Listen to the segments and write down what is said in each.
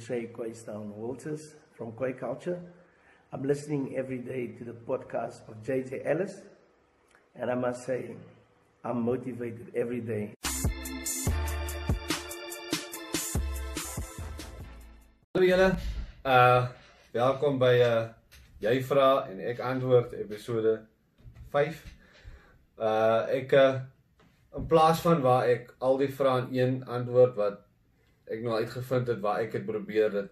say Quaystown Walters from Quay Culture. I'm listening every day to the podcast of JJ Ellis, and I must say, I'm motivated every day. Hallo julle. Uh welkom by uh jy vra en ek antwoord episode 5. Uh ek uh in plaas van waar ek al die vrae in een antwoord wat ek nou uitgevind het waar ek het probeer dit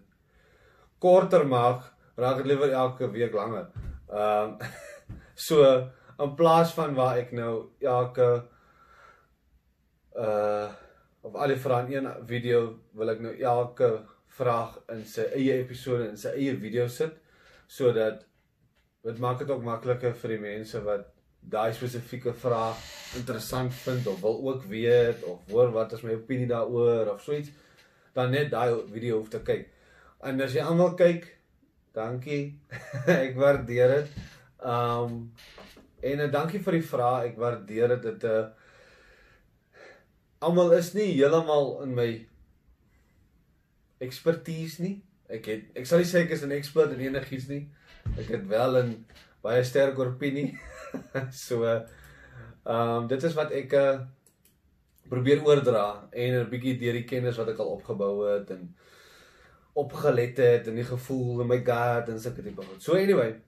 korter maak, raak dit liewer elke week langer. Um so in plaas van waar ek nou elke uh of al die vrae in een video wil ek nou elke vraag in sy eie episode in sy eie video sit sodat dit maak dit ook makliker vir die mense wat daai spesifieke vraag interessant vind of wil ook weet of hoor wat is my opinie daaroor of so iets dan net daai video hoef te kyk. En as jy almal kyk, dankie. ek waardeer dit. Um en 'n dankie vir die vraag. Ek waardeer dit dit 'n uh, almal is nie heeltemal in my expertise nie. Ek het ek sal nie sê ek is 'n expert in enigiets nie. Ek het wel 'n baie sterk opinie. so ehm um, dit is wat ek uh, probeer oordra en 'n bietjie deur die kennis wat ek al opgebou het en opgelet het en die gevoel in my gut en sulke tipe goed. So anyway,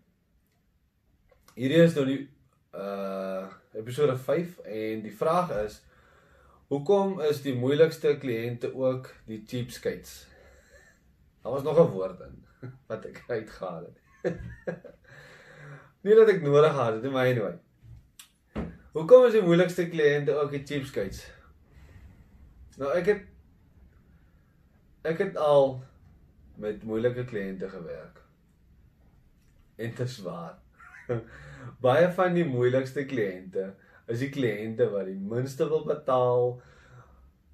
hierdie is nou die uh episode 5 en die vraag is hoekom is die moeilikste kliënte ook die cheapskates? Daar was nog 'n woord in wat ek uitgehaal het. nie dat ek nodig gehad het, maar anyway. Hoekom is die moeilikste kliënte ook die cheapskates? Nou ek het ek het al met moeilike kliënte gewerk. En dit is waar. Baie van die moeilikste kliënte is die kliënte wat die minste wil betaal.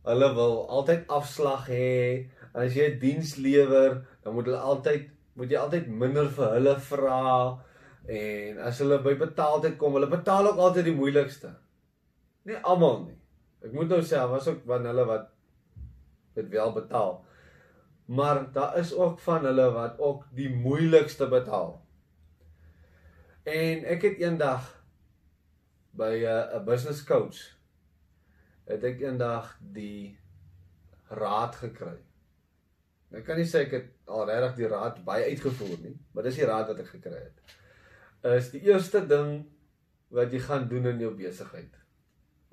Hulle wil altyd afslag hê. En as jy 'n diens lewer, dan moet hulle altyd moet jy altyd minder vir hulle vra en as hulle by betaaltyd kom, hulle betaal ook altyd die moeilikste. Nie almal nie. Ek moet nou sê, was ook van hulle wat dit wel betaal. Maar daar is ook van hulle wat ook die moeilikste betaal. En ek het eendag by 'n uh, business coach het ek eendag die raad gekry Ek kan nie sê ek het al regtig die raad baie uitgevoer nie, maar dis die raad wat ek gekry het. Is die eerste ding wat jy gaan doen in jou besigheid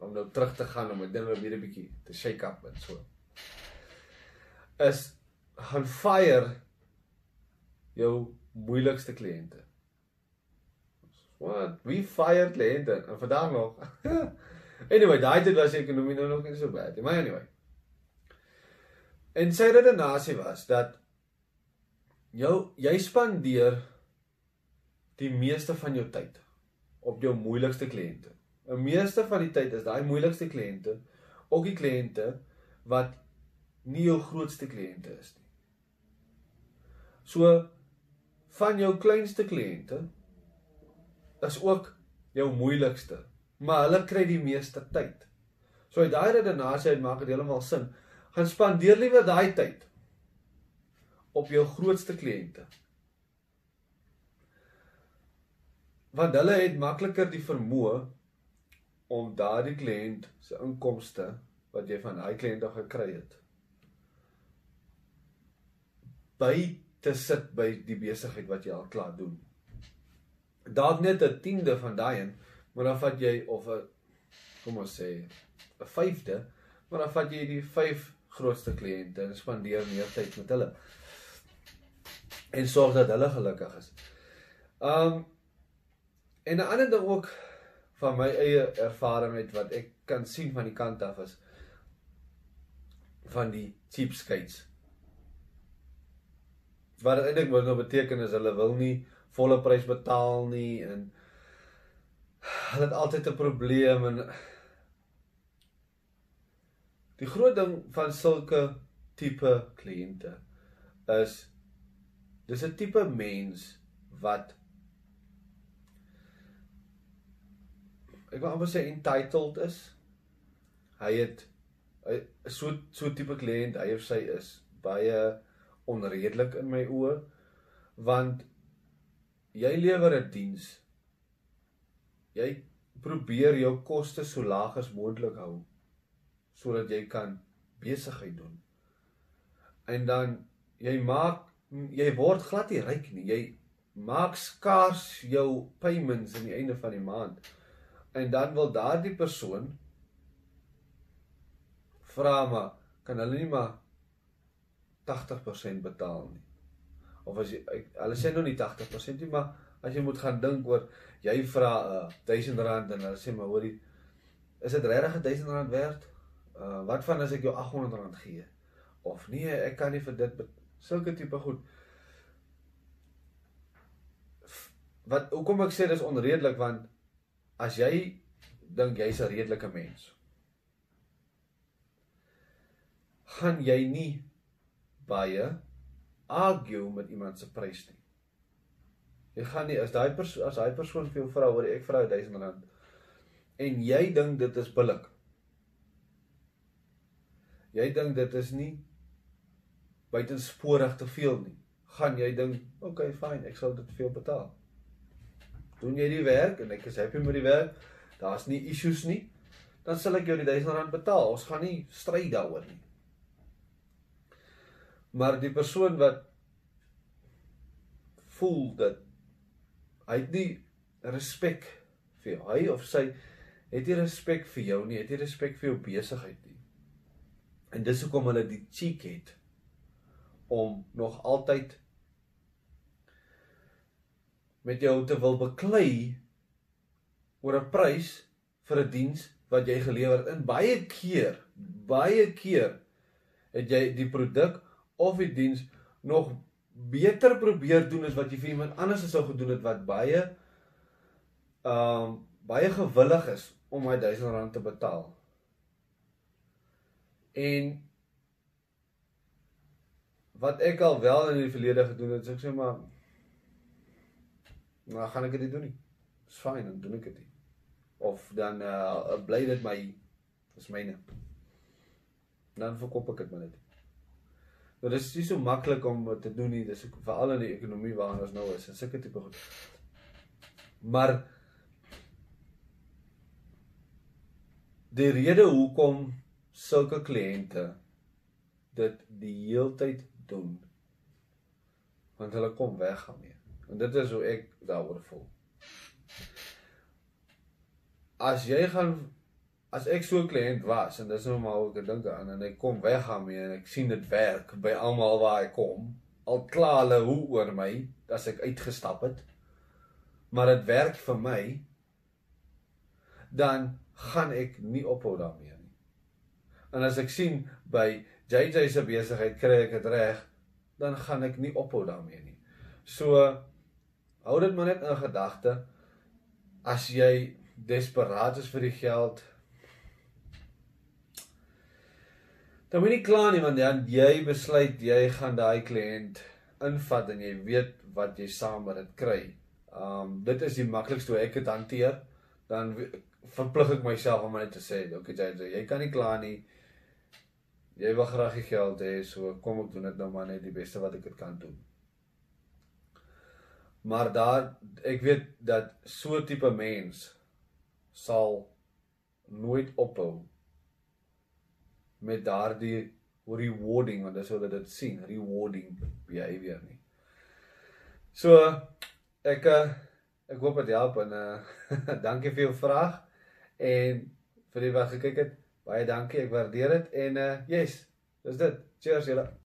om nou terug te gaan om 'n ding weer 'n bietjie te shake up en so. Is gaan fire jou moeilikste kliënte. Wat? Wie fire kliënte? En vandag nog. anyway, daai tyd was ek ekonomie nou nog nie so baie nie, maar anyway. En sy redenasie was dat jou jy spandeer die meeste van jou tyd op jou moeilikste kliënte. 'n Meeste van die tyd is daai moeilikste kliënte ook die kliënte wat nie jou grootste kliënte is nie. So van jou kleinste kliënte is ook jou moeilikste, maar hulle kry die meeste tyd. So uit daai redenasie uit maak dit heeltemal sin gaan spandeer liewer daai tyd op jou grootste kliënte. Want hulle het makliker die vermoë om daardie kliënt se inkomste wat jy van daai kliënt af gekry het by te sit by die besigheid wat jy al klaar doen. Dalk net 'n tiende van daai een, maar dan vat jy of 'n kom ons sê 'n vyfde, maar dan vat jy die grootste kliënte en spandeer meer tyd met hulle. En sorg dat hulle gelukkig is. Um en 'n ander ding ook van my eie ervaring uit wat ek kan sien van die kant af is van die cheapskates. Wat eintlik wat nou beteken is hulle wil nie volle prys betaal nie en hulle het altyd 'n probleem en Die groot ding van sulke tipe kliënte is dis 'n tipe mens wat ek wil amper sê entitled is. Hy het hy so so tipe kliënt hy of sy is baie onredelik in my oë want jy lewer 'n diens. Jy probeer jou koste so laag as moontlik hou sodat jy kan besigheid doen. En dan jy maak jy word glad nie ryk nie. Jy maak skaars jou payments aan die einde van die maand. En dan wil daardie persoon vra maar kan hulle nie maar 80% betaal nie. Of as jy hulle sê nou nie 80% nie, maar as jy moet gaan dink oor jy vra uh, 1000 rand en hulle sê maar hoorie is dit regtig 'n 1000 rand werd? Uh wat van as ek jou 800 rand gee? Of nee, ek kan nie vir dit sulke tipe goed. Wat hoekom ek sê dis onredelik want as jy dink jy's 'n redelike mens gaan jy nie baie argue met iemand se prys nie. Jy gaan nie as daai persoon as daai persoon vir jou vra oor ek vra 1000 rand en jy dink dit is billik. Jy dink dit is nie buitensporig te veel nie. Gaan jy dink, oké, okay, fyn, ek sal dit jou betaal. Doen jy die werk en ek is happy met die werk, daar's nie issues nie, dan sal ek jou die 1000 rand betaal. Ons gaan nie stry daaroor nie. Maar die persoon wat voel dat hy het nie respek vir jou, hy of sy het nie respek vir jou nie, het nie respek vir jou besigheid nie. En dis hoekom hulle die cheek het om nog altyd met jou te wil beklei oor 'n prys vir 'n diens wat jy gelewer het. In baie keer, baie keer het jy die produk of die diens nog beter probeer doen as wat jy vir iemand anders sou gedoen het wat baie ehm um, baie gewillig is om my 1000 rand te betaal. En wat ek al wel in die verlede gedoen het, so ek sê maar nou gaan ek dit doen nie. Dis fyn, dan doen ek dit. Of dan uh bly dit my is myne. Dan verkoop ek dit maar net. Nou dis nie so maklik om te doen nie, dis veral in die ekonomie waarin ons nou is, en sulke tipe goed. Maar die rede hoekom sulke kliënte dit die heeltyd doen want hulle kom weg daarmee. En dit is hoe ek daaroor voel. As jy gaan as ek so 'n kliënt was en dis nou maar hoe ek dink aan en ek kom weg gaan mee en ek sien dit werk by almal waar ek kom al kla hulle hoe oor my as ek uitgestap het maar dit werk vir my dan gaan ek nie ophou daarmee nie en as ek sien by JJ se besigheid kry ek dit reg dan gaan ek nie ophou daarmee nie so hou dit maar net in gedagte as jy desperaat is vir die geld Dan moet nie kla nie want dan jy besluit jy gaan daai kliënt invat en jy weet wat jy saam met dit kry. Um dit is die maklikste hoe ek dit hanteer. Dan verplig ek myself om net te sê, okay jy jy kan nie kla nie. Jy wil graag die geld hê, so kom ek doen dit nou maar net die beste wat ek dit kan doen. Maar daar ek weet dat so tipe mens sal nooit ophou met daardie rewarding want dis hoe hulle dit sien, rewarding behavior nie. So ek eh, ek hoop dit help en uh dankie vir jou vraag en vir die wat gekyk het. Baie dankie, ek waardeer dit en uh yes, dis dit. Cheers julle.